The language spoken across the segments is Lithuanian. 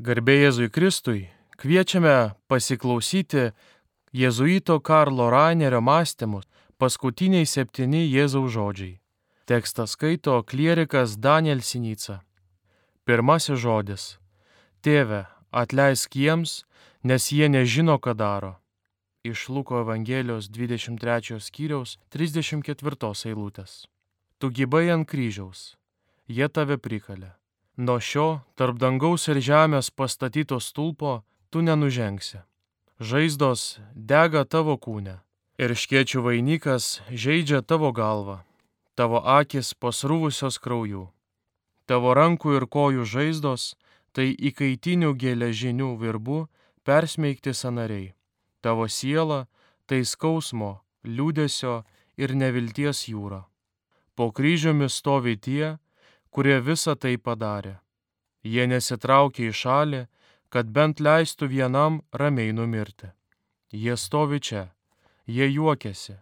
Garbė Jėzui Kristui, kviečiame pasiklausyti jėzuito Karlo Rainerio mąstymus paskutiniai septyni Jėzaus žodžiai. Tekstą skaito klierikas Daniel Sinica. Pirmasis žodis. Tėve, atleisk jiems, nes jie nežino, ką daro. Iš Luko Evangelijos 23 skyriaus 34 eilutės. Tu gybai ant kryžiaus, jie tave prikalė. Nuo šio tarp dangaus ir žemės pastatyto stulpo tu nenužengsi. Žaizdos dega tavo kūne ir škiečių vainikas žaidžia tavo galvą, tavo akis pasrūvusios krauju. Tavo rankų ir kojų žaizdos tai įkaitinių geležinių virbų persmeigti sanariai. Tavo siela tai skausmo, liūdėsio ir nevilties jūra. Po kryžiumi stovi tie, kurie visą tai padarė. Jie nesitraukė į šalį, kad bent leistų vienam ramiai numirti. Jie stovi čia, jie juokiasi,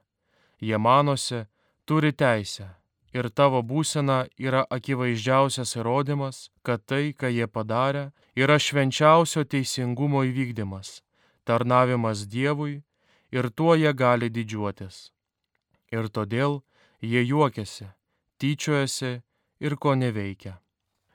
jie manosi, turi teisę. Ir tavo būsena yra akivaizdžiausias įrodymas, kad tai, ką jie padarė, yra švenčiausio teisingumo įvykdymas, tarnavimas Dievui ir tuo jie gali didžiuotis. Ir todėl jie juokiasi, tyčiojasi ir ko neveikia.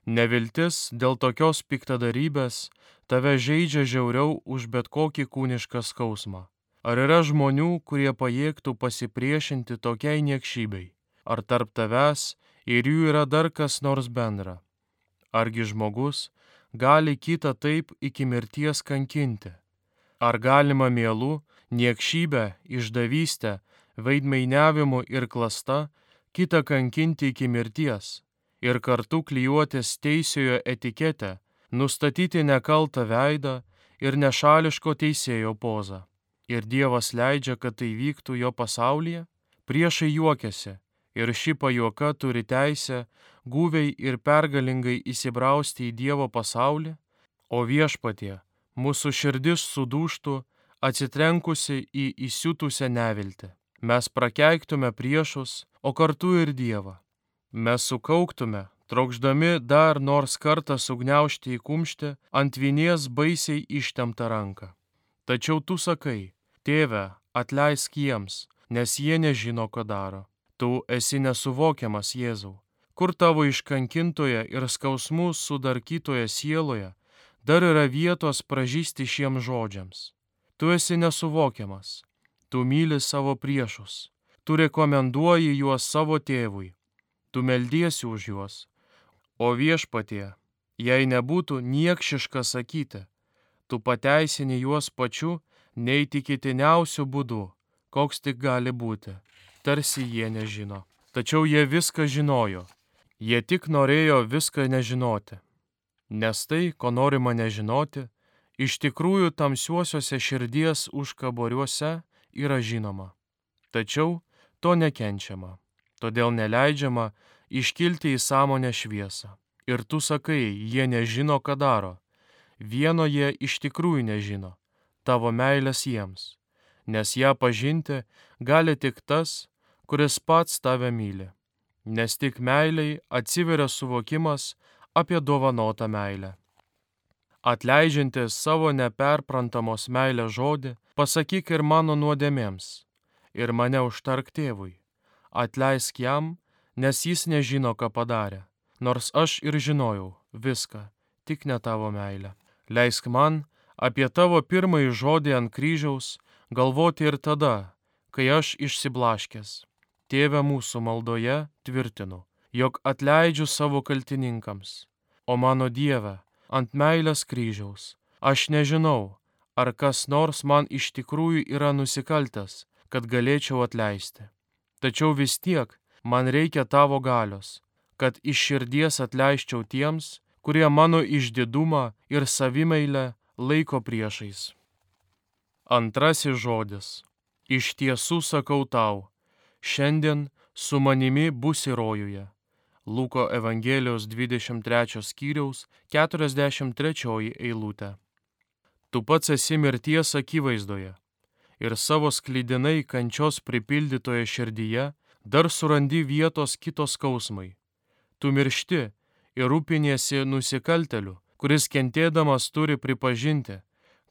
Neviltis dėl tokios piktadarybės tave žaidžia žiauriau už bet kokį kūnišką skausmą. Ar yra žmonių, kurie pajėgtų pasipriešinti tokiai niekšybei? Ar tarp tavęs ir jų yra dar kas nors bendra? Argi žmogus gali kitą taip iki mirties kankinti? Ar galima mielų, niekšybę, išdavystę, veidmainiavimu ir klasta kitą kankinti iki mirties? Ir kartu klyjuotis teisiojo etiketę, nustatyti nekaltą veidą ir nešališko teisėjo pozą. Ir Dievas leidžia, kad tai vyktų jo pasaulyje? Priešai juokiasi ir ši pajuoka turi teisę guviai ir pergalingai įsibrausti į Dievo pasaulį, o viešpatie mūsų širdis sudūštų atsitrenkusi į įsiutusią neviltį. Mes prakeiktume priešus, o kartu ir Dievą mes sukauktume, trokšdami dar nors kartą sugniaužti į kumštį ant vinies baisiai ištemtą ranką. Tačiau tu sakai, tėve, atleisk jiems, nes jie nežino, ką daro. Tu esi nesuvokiamas Jėzau, kur tavo iškankintoje ir skausmų sudarkytoje sieloje dar yra vietos pražysti šiems žodžiams. Tu esi nesuvokiamas, tu myli savo priešus, tu rekomenduoji juos savo tėvui, tu meldiesi už juos. O viešpatie, jei nebūtų niekšiška sakyti, tu pateisini juos pačiu neįtikėtiniausiu būdu, koks tik gali būti, tarsi jie nežino. Tačiau jie viską žinojo, jie tik norėjo viską nežinoti. Nes tai, ko norima nežinoti, iš tikrųjų tamsiuosiuose širdies užkaboriuose yra žinoma. Tačiau to nekenčiama todėl neleidžiama iškilti į sąmonę šviesą. Ir tu sakai, jie nežino, ką daro. Vieno jie iš tikrųjų nežino - tavo meilės jiems, nes ją pažinti gali tik tas, kuris pats tave myli. Nes tik meiliai atsiveria suvokimas apie dovanotą meilę. Atleidžiantis savo neperprantamos meilės žodį, pasakyk ir mano nuodėmėms, ir mane užtark tėvui atleisk jam, nes jis nežino, ką padarė, nors aš ir žinojau viską, tik ne tavo meilę. Leisk man apie tavo pirmąjį žodį ant kryžiaus galvoti ir tada, kai aš išsiblaškęs. Tėve mūsų maldoje tvirtinu, jog atleidžiu savo kaltininkams, o mano Dieve, ant meilės kryžiaus, aš nežinau, ar kas nors man iš tikrųjų yra nusikaltęs, kad galėčiau atleisti tačiau vis tiek man reikia tavo galios, kad iš širdies atleiščiau tiems, kurie mano išdidumą ir savimeilę laiko priešais. Antrasis žodis. Iš tiesų sakau tau, šiandien su manimi būsi rojuje. Luko Evangelijos 23 skyriaus 43 eilutė. Tu pats esi mirties akivaizdoje ir savo sklydinai kančios pripildytoje širdyje dar surandi vietos kitos skausmai. Tu miršti ir rūpiniesi nusikalteliu, kuris kentėdamas turi pripažinti,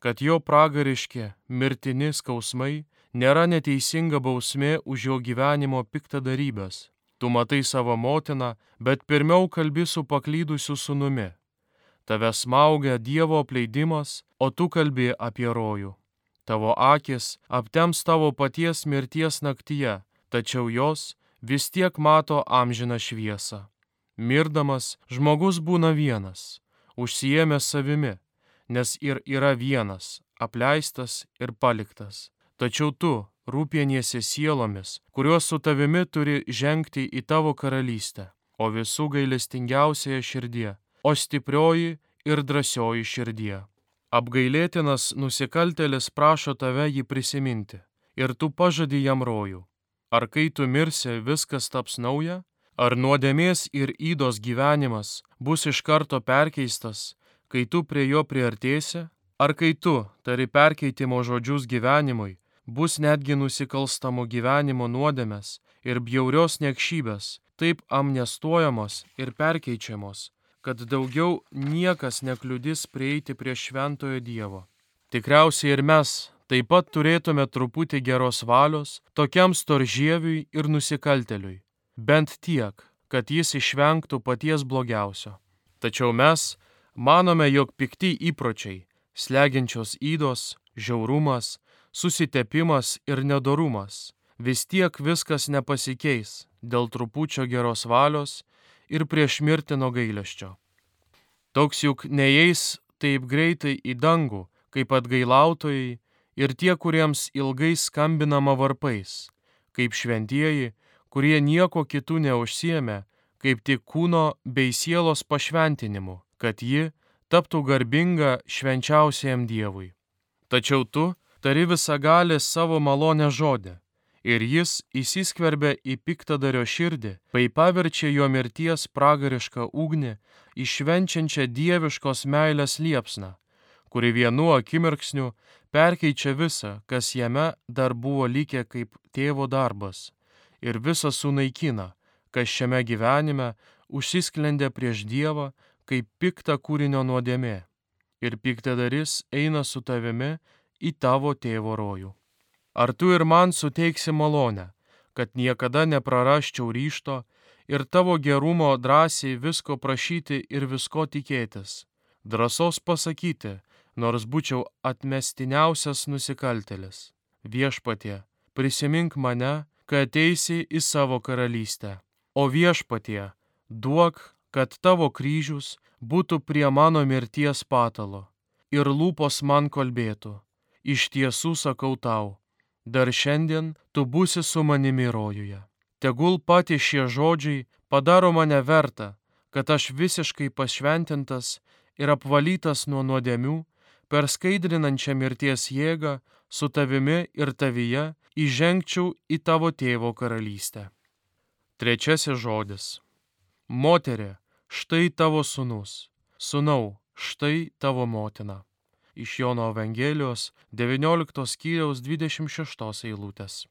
kad jo pragariški mirtini skausmai nėra neteisinga bausmė už jo gyvenimo piktadarybės. Tu matai savo motiną, bet pirmiau kalbi su paklydusiu sunumi. Tave smaugia Dievo apleidimas, o tu kalbi apie rojų. Tavo akis aptems tavo paties mirties naktyje, tačiau jos vis tiek mato amžiną šviesą. Mirdamas žmogus būna vienas, užsijėmęs savimi, nes ir yra vienas, apleistas ir paliktas. Tačiau tu rūpieniesi sielomis, kurios su tavimi turi žengti į tavo karalystę, o visų gailestingiausioje širdie, o stiprioji ir drasioji širdie. Apgailėtinas nusikaltelis prašo tave jį prisiminti, ir tu pažadi jam rojų. Ar kai tu mirsi, viskas taps nauja? Ar nuodėmės ir įdos gyvenimas bus iš karto perkeistas, kai tu prie jo priartėsi? Ar kai tu tari perkeitimo žodžius gyvenimui, bus netgi nusikalstamo gyvenimo nuodėmės ir bjaurios niekšybės, taip amnestuojamos ir perkeičiamos, kad daugiau niekas nekliudys prieiti prie šventojo Dievo. Tikriausiai ir mes taip pat turėtume truputį geros valios tokiam storžieviui ir nusikalteliui, bent tiek, kad jis išvengtų paties blogiausio. Tačiau mes manome, jog pikti įpročiai, slegiančios įdos, žiaurumas, susitepimas ir nedorumas, vis tiek viskas nepasikeis dėl trupučio geros valios ir prieš mirtino gailesčio. Toks juk neįeis taip greitai į dangų, kaip atgailautojai ir tie, kuriems ilgai skambinama varpais, kaip šventieji, kurie nieko kitų neužsiemė, kaip tik kūno bei sielos pašventinimu, kad ji taptų garbinga švenčiausiam Dievui. Tačiau tu tari visagalį savo malonę žodį, ir jis įsiskverbia į piktadario širdį, bei paverčia jo mirties pragarišką ugnį išvenčiančią dieviškos meilės liepsną, kuri vienu akimirksniu perkeičia visą, kas jame dar buvo likę kaip tėvo darbas, ir visą sunaikina, kas šiame gyvenime užsisklendė prieš Dievą kaip pikta kūrinio nuodėmė. Ir piktadaris eina su tavimi į tavo tėvo rojų. Ar tu ir man suteiksi malonę, kad niekada neprarasčiau ryšto ir tavo gerumo drąsiai visko prašyti ir visko tikėtis, drąsos pasakyti, nors būčiau atmestiniausias nusikaltelis. Viešpatie, prisimink mane, kai ateisi į savo karalystę. O viešpatie, duok, kad tavo kryžius būtų prie mano mirties patalo ir lūpos man kalbėtų iš tiesų sakau tau, dar šiandien tu būsi su manimi rojuje. Tegul patys šie žodžiai padaro mane vertą, kad aš visiškai pašventintas ir apvalytas nuo nuodėmių, per skaidrinančią mirties jėgą su tavimi ir tavyje įžengčiau į tavo tėvo karalystę. Trečiasis žodis. Moterė, štai tavo sunus, sunau, štai tavo motina iš Jono Evangelijos 19 skyriaus 26 eilutės.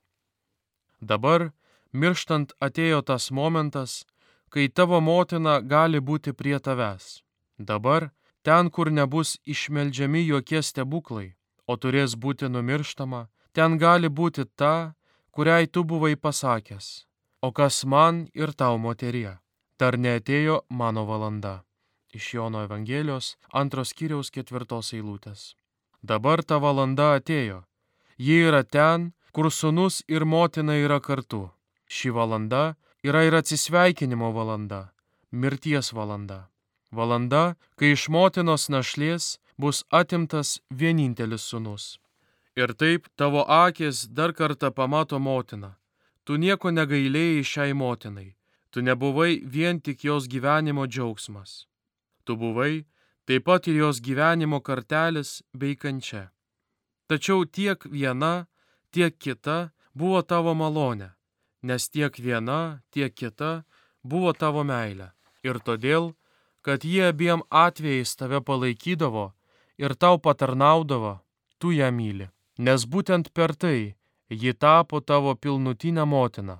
Dabar, mirštant, atėjo tas momentas, kai tavo motina gali būti prie tavęs. Dabar, ten, kur nebus išmeldžiami jokie stebuklai, o turės būti numirštama, ten gali būti ta, kuriai tu buvai pasakęs, o kas man ir tau moterie, dar neatėjo mano valanda iš Jono Evangelijos antros kiriaus ketvirtos eilutės. Dabar ta valanda atėjo. Ji yra ten, kur sunus ir motina yra kartu. Ši valanda yra ir atsisveikinimo valanda, mirties valanda. Valanda, kai iš motinos našlės bus atimtas vienintelis sunus. Ir taip tavo akis dar kartą pamato motiną. Tu nieko negailėjai šiai motinai. Tu nebuvai vien tik jos gyvenimo džiaugsmas tu buvai taip pat ir jos gyvenimo kartelis bei kančia. Tačiau tiek viena, tiek kita buvo tavo malonė, nes tiek viena, tiek kita buvo tavo meilė. Ir todėl, kad jie abiem atvejais tave palaikydavo ir tau patarnaudavo, tu ją myli. Nes būtent per tai ji tapo tavo pilnutinę motiną.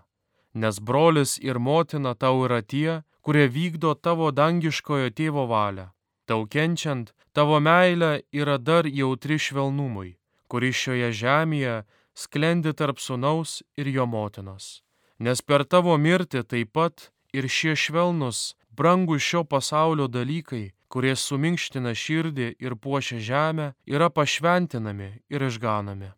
Nes brolis ir motina tau yra tie, kurie vykdo tavo dangiškojo tėvo valią. Tau kenčiant, tavo meilė yra dar jautri švelnumui, kuris šioje žemėje sklendi tarp sunaus ir jo motinos. Nes per tavo mirtį taip pat ir šie švelnus, brangus šio pasaulio dalykai, kurie suminkština širdį ir puošia žemę, yra pašventinami ir išganami.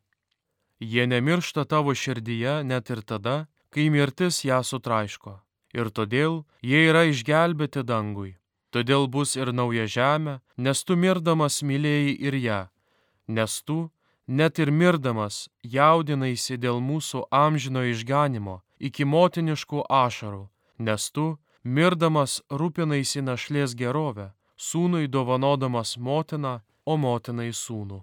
Jie nemiršta tavo širdyje net ir tada, kai mirtis ją sutraiško. Ir todėl jie yra išgelbėti dangui. Todėl bus ir nauja žemė, nes tu mirdamas mylėjai ir ją, nes tu, net ir mirdamas, jaudinaisi dėl mūsų amžino išganimo iki motiniškų ašarų, nes tu, mirdamas, rūpinaisi našlės gerovę, sūnui dovanodamas motiną, o motinai sūnų.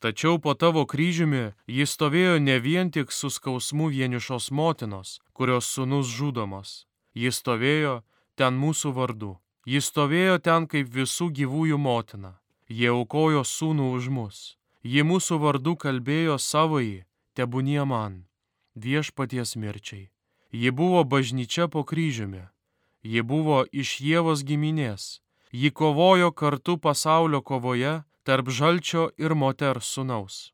Tačiau po tavo kryžiumi jis stovėjo ne vien tik su skausmu vienišos motinos, kurios sūnus žudomas. Jis stovėjo ten mūsų vardu. Jis stovėjo ten kaip visų gyvųjų motina. Jie aukojo sūnų už mus. Ji mūsų vardu kalbėjo savai, tebūnie man, viešpaties mirčiai. Ji buvo bažnyčia po kryžiumi. Ji buvo iš Jėvos giminės. Ji kovojo kartu pasaulio kovoje tarp žalčio ir moters sunaus.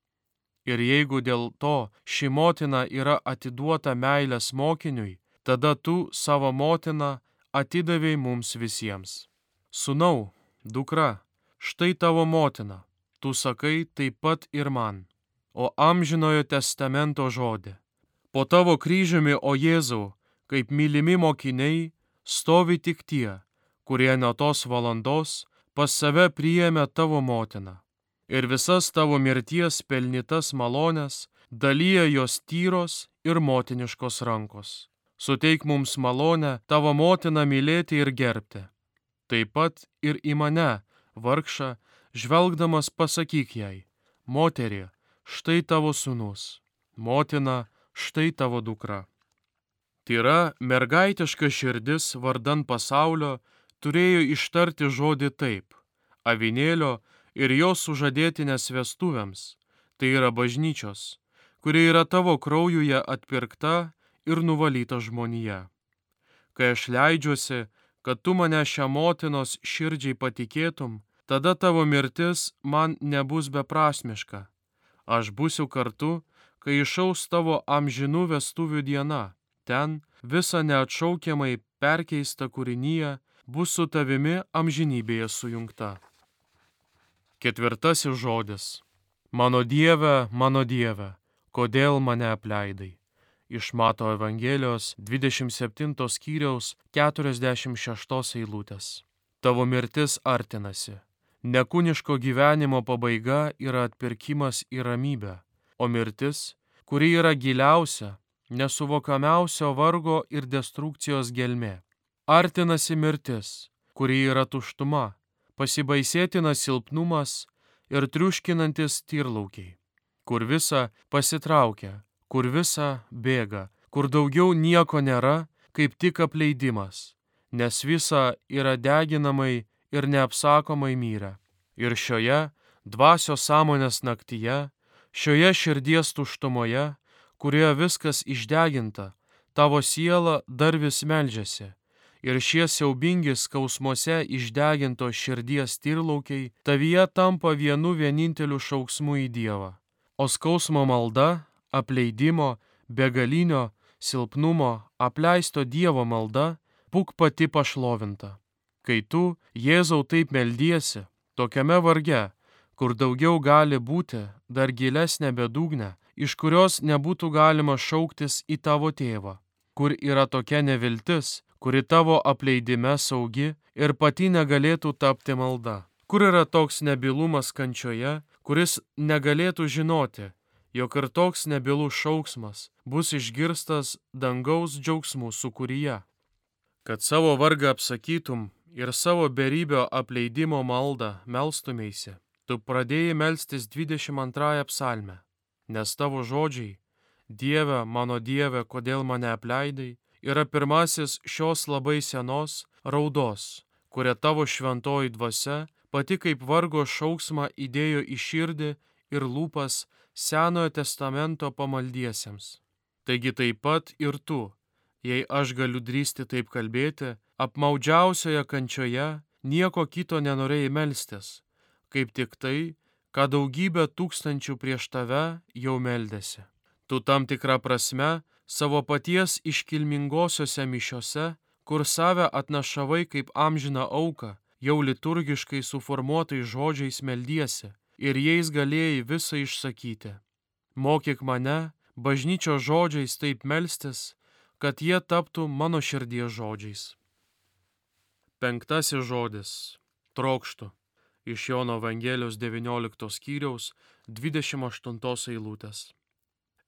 Ir jeigu dėl to ši motina yra atiduota meilės mokiniui, tada tu savo motiną atidavėjai mums visiems. Sūnau, dukra, štai tavo motina, tu sakai taip pat ir man, o amžinojo testamento žodė. Po tavo kryžiumi, o Jėzau, kaip mylimi mokiniai, stovi tik tie, kurie nuo tos valandos pas save priėmė tavo motiną ir visas tavo mirties pelnytas malonės dalyja jos tyros ir motiniškos rankos. Suteik mums malonę tavo motiną mylėti ir gerbti. Taip pat ir į mane, vargšą, žvelgdamas pasakyk jai, moterį, štai tavo sunus, motina, štai tavo dukra. Tyra mergaitiška širdis vardan pasaulio turėjo ištarti žodį taip - avinėlio ir jos sužadėtinės vestuvėms, tai yra bažnyčios, kuri yra tavo kraujuje atpirkta ir nuvalyta žmonija. Kai aš leidžiuosi, kad tu mane šią motinos širdžiai patikėtum, tada tavo mirtis man nebus beprasmiška. Aš būsiu kartu, kai išaus tavo amžinų vestuvių diena. Ten visa neatšaukiamai perkeista kūrinyje bus su tavimi amžinybėje sujungta. Ketvirtasis žodis. Mano Dieve, mano Dieve, kodėl mane apleidai? Iš Mato Evangelijos 27 skyriaus 46 eilutės. Tavo mirtis artinasi. Nekūniško gyvenimo pabaiga yra atpirkimas į ramybę, o mirtis, kuri yra giliausia, nesuvokiamiausio vargo ir destrukcijos gelmė artinasi mirtis, kuri yra tuštuma, pasibaisėtinas silpnumas ir triuškinantis tyrlaukiai, kur visa pasitraukia, kur visa bėga, kur daugiau nieko nėra, kaip tik apleidimas, nes visa yra deginamai ir neapsakomai myra. Ir šioje dvasios sąmonės naktyje, šioje širdies tuštumoje, kurioje viskas išdeginta, tavo siela dar vis melžiasi ir šie siaubingi skausmuose išdeginto širdies tirlaukiai tavyje tampa vienu vieninteliu šauksmu į Dievą. O skausmo malda, apleidimo, begalinio, silpnumo, apleisto Dievo malda būk pati pašlovinta. Kai tu, Jėzau, taip meldiesi, tokiame varge, kur daugiau gali būti, dar gilesnė bedugnė, iš kurios nebūtų galima šauktis į tavo tėvą, kur yra tokia neviltis, kuri tavo apleidime saugi ir pati negalėtų tapti malda. Kur yra toks nebilumas kančioje, kuris negalėtų žinoti, jog ir toks nebilus šauksmas bus išgirstas dangaus džiaugsmų sukūryje. Kad savo vargą apsakytum ir savo beribio apleidimo maldą melstumėsi, tu pradėjai melstis 22 psalmę, nes tavo žodžiai, Dieve, mano Dieve, kodėl mane apleidai, yra pirmasis šios labai senos raudos, kurią tavo šventoji dvasia pati kaip vargo šauksmą įdėjo į širdį ir lūpas Senojo testamento pamaldiesiems. Taigi taip pat ir tu, jei aš galiu drįsti taip kalbėti, apmaudžiausioje kančioje, nieko kito nenorėjai melstis, kaip tik tai, ką daugybė tūkstančių prieš tave jau meldėsi. Tu tam tikrą prasme savo paties iškilmingosiose mišiose, kur save atnašavai kaip amžiną auką, jau liturgiškai suformuotais žodžiais meldiesi ir jais galėjai visą išsakyti. Mokyk mane bažnyčios žodžiais taip melstis, kad jie taptų mano širdies žodžiais. Penktasis žodis - trokštų. Iš Jono Evangelijos 19 skyriaus 28 eilutės.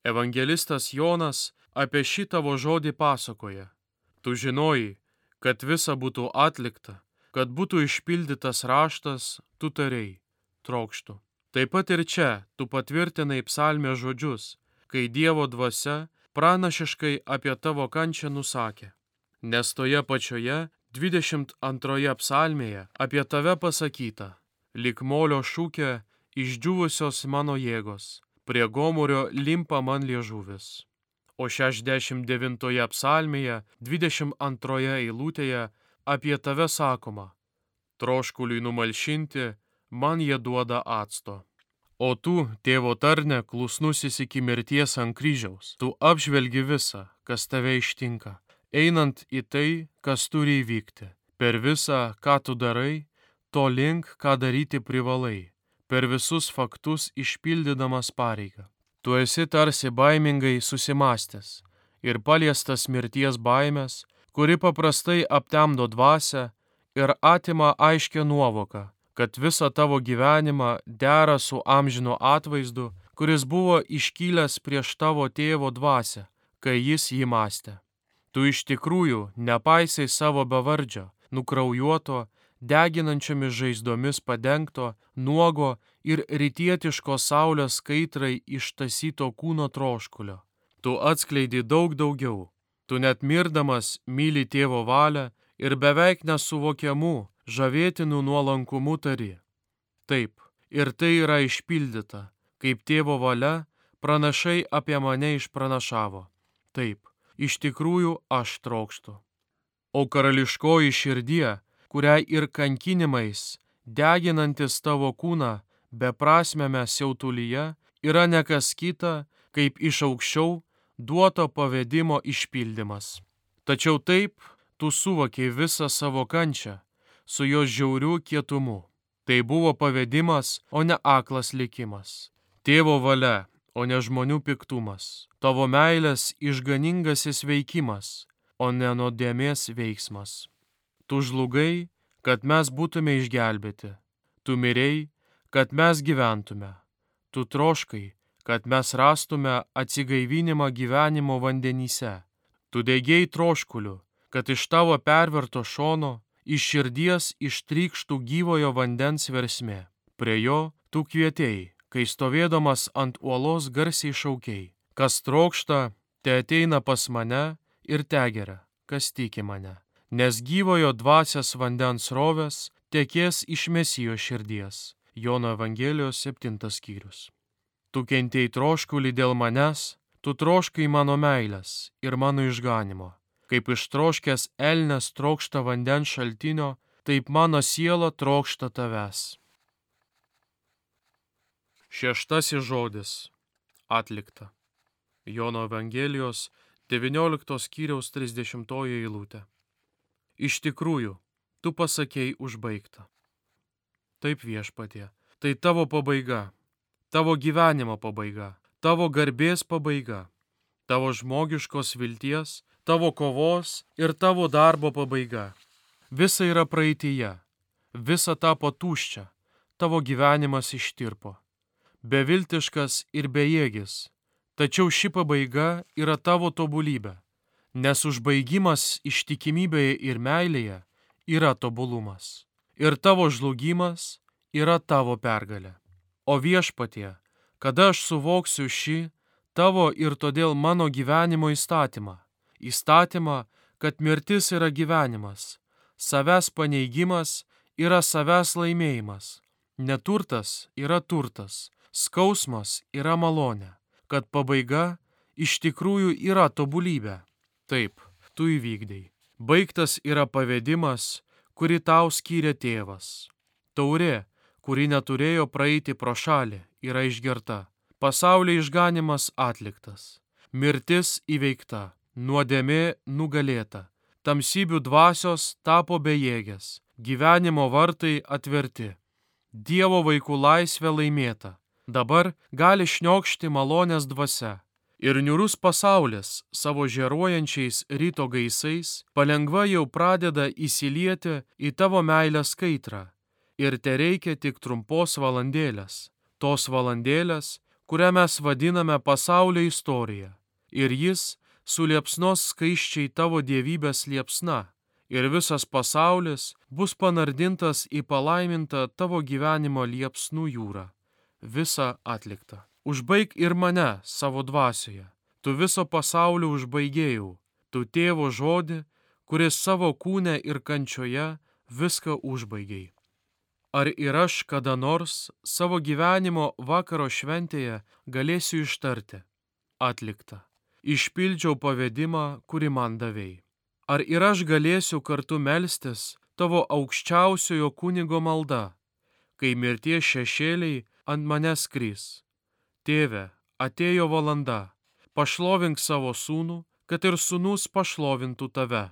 Evangelistas Jonas apie šitavo žodį pasakoja. Tu žinojai, kad visa būtų atlikta, kad būtų išpildytas raštas, tu tarei - trokštų. Taip pat ir čia tu patvirtinai psalmė žodžius, kai Dievo dvasia pranašiškai apie tavo kančią nusakė. Nes toje pačioje 22 psalmėje apie tave pasakyta, lik molio šūkė išdžiūvusios mano jėgos, prie gomurio limpa man liežuvis. O 69 psalmėje 22 eilutėje apie tave sakoma, troškuliui numalšinti man jie duoda acto. O tu, tėvo tarne, klusnusis iki mirties ant kryžiaus, tu apžvelgi visą, kas tave ištinka, einant į tai, kas turi įvykti. Per visą, ką tu darai, to link, ką daryti privalai, per visus faktus išpildydamas pareigą. Tu esi tarsi baimingai susimastęs ir paliestas mirties baimės, kuri paprastai aptemdo dvasę ir atima aiškę nuovoką kad visą tavo gyvenimą dera su amžinu atvaizdu, kuris buvo iškylęs prieš tavo tėvo dvasę, kai jis jį mąstė. Tu iš tikrųjų nepaisai savo bevardžio, nukraujuoto, deginančiomis žaizdomis padengto, nuogo ir rytietiško saulės kaitrai ištasyto kūno troškulio. Tu atskleidi daug daugiau. Tu net mirdamas myli tėvo valią ir beveik nesuvokiamų, žavėtinų nuolankumų tari. Taip, ir tai yra išpildyta, kaip tėvo valia pranašai apie mane išpranašavo. Taip, iš tikrųjų aš trokštų. O karališkoji širdie, kuriai ir kankinimais, deginantis tavo kūną beprasmėme siautulyje, yra nekas kita, kaip iš aukščiau duoto pavedimo išpildymas. Tačiau taip tu suvokiai visą savo kančią su jos žiauriu kietumu. Tai buvo pavedimas, o ne aklas likimas. Tėvo valia, o ne žmonių piktumas. Tavo meilės išganingasis veikimas, o ne nuodėmės veiksmas. Tu žlugai, kad mes būtume išgelbėti. Tu mirei, kad mes gyventume. Tu troškai, kad mes rastume atsigaivinimą gyvenimo vandenyse. Tu dėgiai troškuliu, kad iš tavo perverto šono iš širdies ištrykštų gyvojo vandens versmė. Prie jo tu kvietėjai, kai stovėdamas ant uolos garsiai šaukiai, kas trokšta, te ateina pas mane ir te geria, kas tiki mane. Nes gyvojo dvasios vandens rovės tekės iš mesijo širdies. Jono Evangelijos 7 skyrius. Tu kentėjai troškulį dėl manęs, tu troškai mano meilės ir mano išganimo Kaip ištroškęs elnes trokšta vandens šaltinio, taip mano siela trokšta tavęs. Šeštasis žodis - atlikta. Jono Evangelijos 19 skyriaus 30 eilutė. Iš tikrųjų, tu pasakėjai užbaigta. Taip viešpatie, tai tavo pabaiga, tavo gyvenimo pabaiga, tavo garbės pabaiga, tavo žmogiškos vilties tavo kovos ir tavo darbo pabaiga. Visa yra praeitįje, visa tapo tuščia, tavo gyvenimas ištirpo. Beviltiškas ir bejėgis, tačiau ši pabaiga yra tavo tobulybė, nes užbaigimas ištikimybėje ir meilėje yra tobulumas. Ir tavo žlugimas yra tavo pergalė. O viešpatie, kada aš suvoksiu šį tavo ir todėl mano gyvenimo įstatymą, įstatymą, kad mirtis yra gyvenimas, savęs paneigimas yra savęs laimėjimas, neturtas yra turtas, skausmas yra malonė, kad pabaiga iš tikrųjų yra tobulybė. Taip, tu įvykdai. Baigtas yra pavedimas, kuri tau skyrė tėvas. Taurė, kuri neturėjo praeiti pro šalį, yra išgerta. Pasaulio išganimas atliktas. Mirtis įveikta, nuodėmė nugalėta. Tamsybių dvasios tapo bejėgės, gyvenimo vartai atverti. Dievo vaikų laisvė laimėta. Dabar gali šniokšti malonės dvasia. Ir niurus pasaulis savo žeruojančiais ryto gaisais palengva jau pradeda įsilieti į tavo meilę skaitrą. Ir te reikia tik trumpos valandėlės. Tos valandėlės, kurią mes vadiname pasaulio istorija. Ir jis suliepsnos skaiščiai tavo dievybės liepsna ir visas pasaulis bus panardintas į palaimintą tavo gyvenimo liepsnų jūrą. Visa atlikta. Užbaig ir mane savo dvasioje. Tu viso pasaulio užbaigėjau. Tu tėvo žodį, kuris savo kūne ir kančioje viską užbaigiai. Ar ir aš kada nors savo gyvenimo vakaro šventėje galėsiu ištarti? Atlikta. Išpildžiau pavedimą, kurį man davėjai. Ar ir aš galėsiu kartu melstis tavo aukščiausiojo kunigo malda, kai mirties šešėliai ant manęs krys? Tėve, atėjo valanda, pašlovink savo sūnų, kad ir sūnus pašlovintų tave.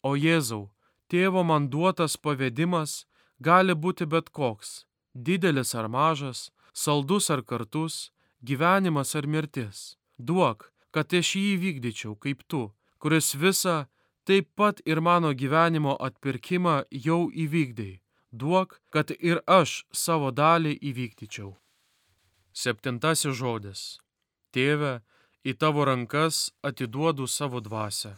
O Jėzau, tėvo man duotas pavedimas gali būti bet koks - didelis ar mažas, saldus ar kartus, gyvenimas ar mirtis. Duok, kad aš jį įvykdyčiau kaip tu, kuris visą taip pat ir mano gyvenimo atpirkimą jau įvykdai. Duok, kad ir aš savo dalį įvykdyčiau. Septintasis žodis. Tėve, į tavo rankas atiduodu savo dvasę.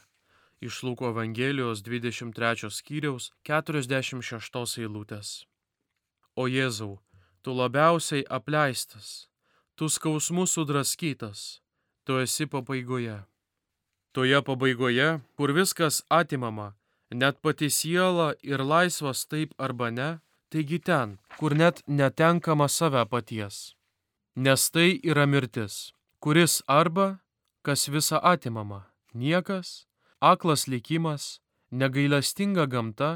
Iš Luko Evangelijos 23 skyriaus 46 eilutės. O Jėzau, tu labiausiai apleistas, tu skausmų sudraskytas, tu esi pabaigoje. Toje pabaigoje, kur viskas atimama, net pati siela ir laisvas taip arba ne, taigi ten, kur net netenkama save paties. Nes tai yra mirtis, kuris arba, kas visa atimama, niekas, aklas likimas, negailastinga gamta,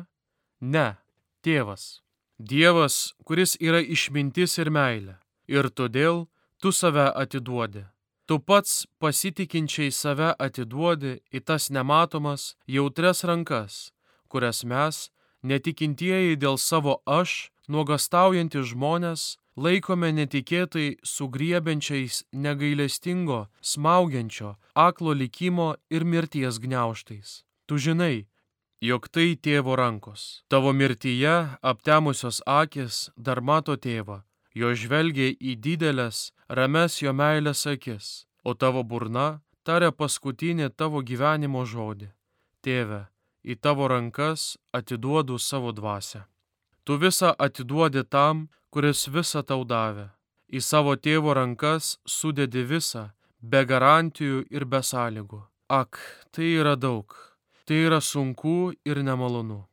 ne, tėvas. Dievas, kuris yra išmintis ir meilė, ir todėl tu save atiduodi Tu pats pasitikinčiai save atiduodi į tas nematomas, jautres rankas, kurias mes, netikintieji dėl savo aš, nuogastaujantis žmonės, laikome netikėtai sugriebiančiais negailestingo, smaugiančio, aklo likimo ir mirties gniauštais. Tu žinai, jog tai tėvo rankos. Tavo mirtyje aptemusios akis dar mato tėvą, jo žvelgia į didelės, rames jo meilės akis, o tavo burna taria paskutinį tavo gyvenimo žodį. Tėve, į tavo rankas atiduodu savo dvasę. Tu visą atiduodi tam, kuris visą tau davė. Į savo tėvo rankas sudedi visą, be garantijų ir be sąlygų. Ak, tai yra daug, tai yra sunku ir nemalonu.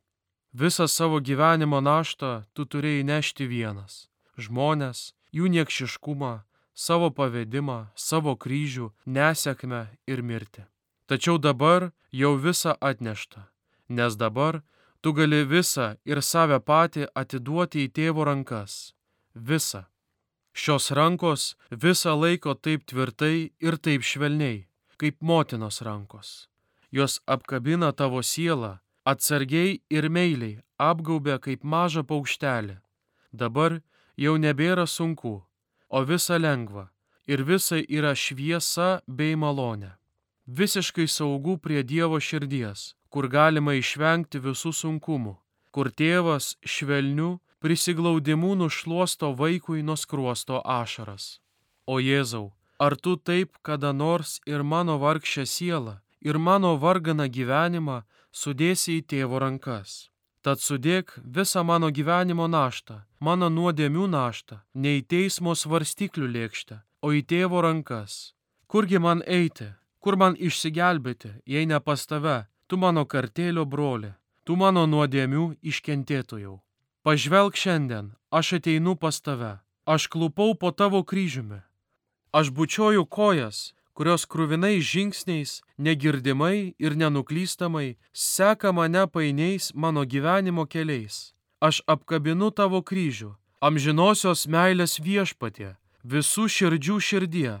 Visą savo gyvenimo naštą tu turėjai nešti vienas žmonės, jų niekšiškumą, savo pavedimą, savo kryžių, nesėkmę ir mirtį. Tačiau dabar jau visa atnešta, nes dabar tu gali visą ir save patį atiduoti į tėvo rankas. Visa. Šios rankos visą laiko taip tvirtai ir taip švelniai, kaip motinos rankos. Jos apkabina tavo sielą, atsargiai ir meiliai apgaubia kaip mažą paukštelį. Dabar jau nebėra sunku, o visa lengva ir visa yra šviesa bei malonė. Visiškai saugu prie Dievo širdies, kur galima išvengti visų sunkumų, kur tėvas švelniu prisiglaudimu nušluosto vaikui nuskruosto ašaras. O Jėzau, ar tu taip kada nors ir mano vargšę sielą, ir mano varganą gyvenimą sudėsi į tėvo rankas? Tad sudėk visą mano gyvenimo naštą, mano nuodėmių naštą, ne į teismo svarstyklių lėkštę, o į tėvo rankas. Kurgi man eiti, kur man išsigelbėti, jei ne pas tave, tu mano kartėlio broli, tu mano nuodėmių iškentėtojau. Pažvelk šiandien, aš ateinu pas tave, aš klupau po tavo kryžiumi. Aš bučioju kojas, kurios krūvinais žingsniais, negirdimai ir nenuklystamai seka mane painiais mano gyvenimo keliais. Aš apkabinu tavo kryžių, amžinosios meilės viešpatė, visų širdžių širdie,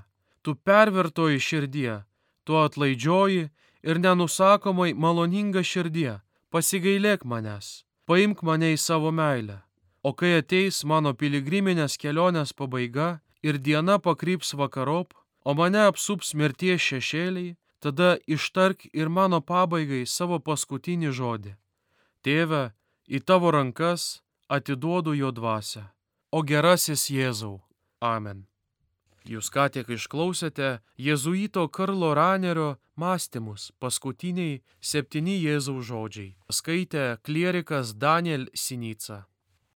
tu pervertoji širdie, tu atlaidžioji ir nenusakomai maloninga širdie, pasigailėk manęs, paimk mane į savo meilę. O kai ateis mano piligriminės kelionės pabaiga ir diena pakryps vakarop, o mane apsups mirties šešėliai, tada ištark ir mano pabaigai savo paskutinį žodį. Tėve, į tavo rankas atiduodu jo dvasę. O gerasis Jėzau. Amen. Jūs ką tik išklausėte jėzuito Karlo Ranerio mąstymus, paskutiniai septyni Jėzaus žodžiai. Skaitė klierikas Daniel Sinica.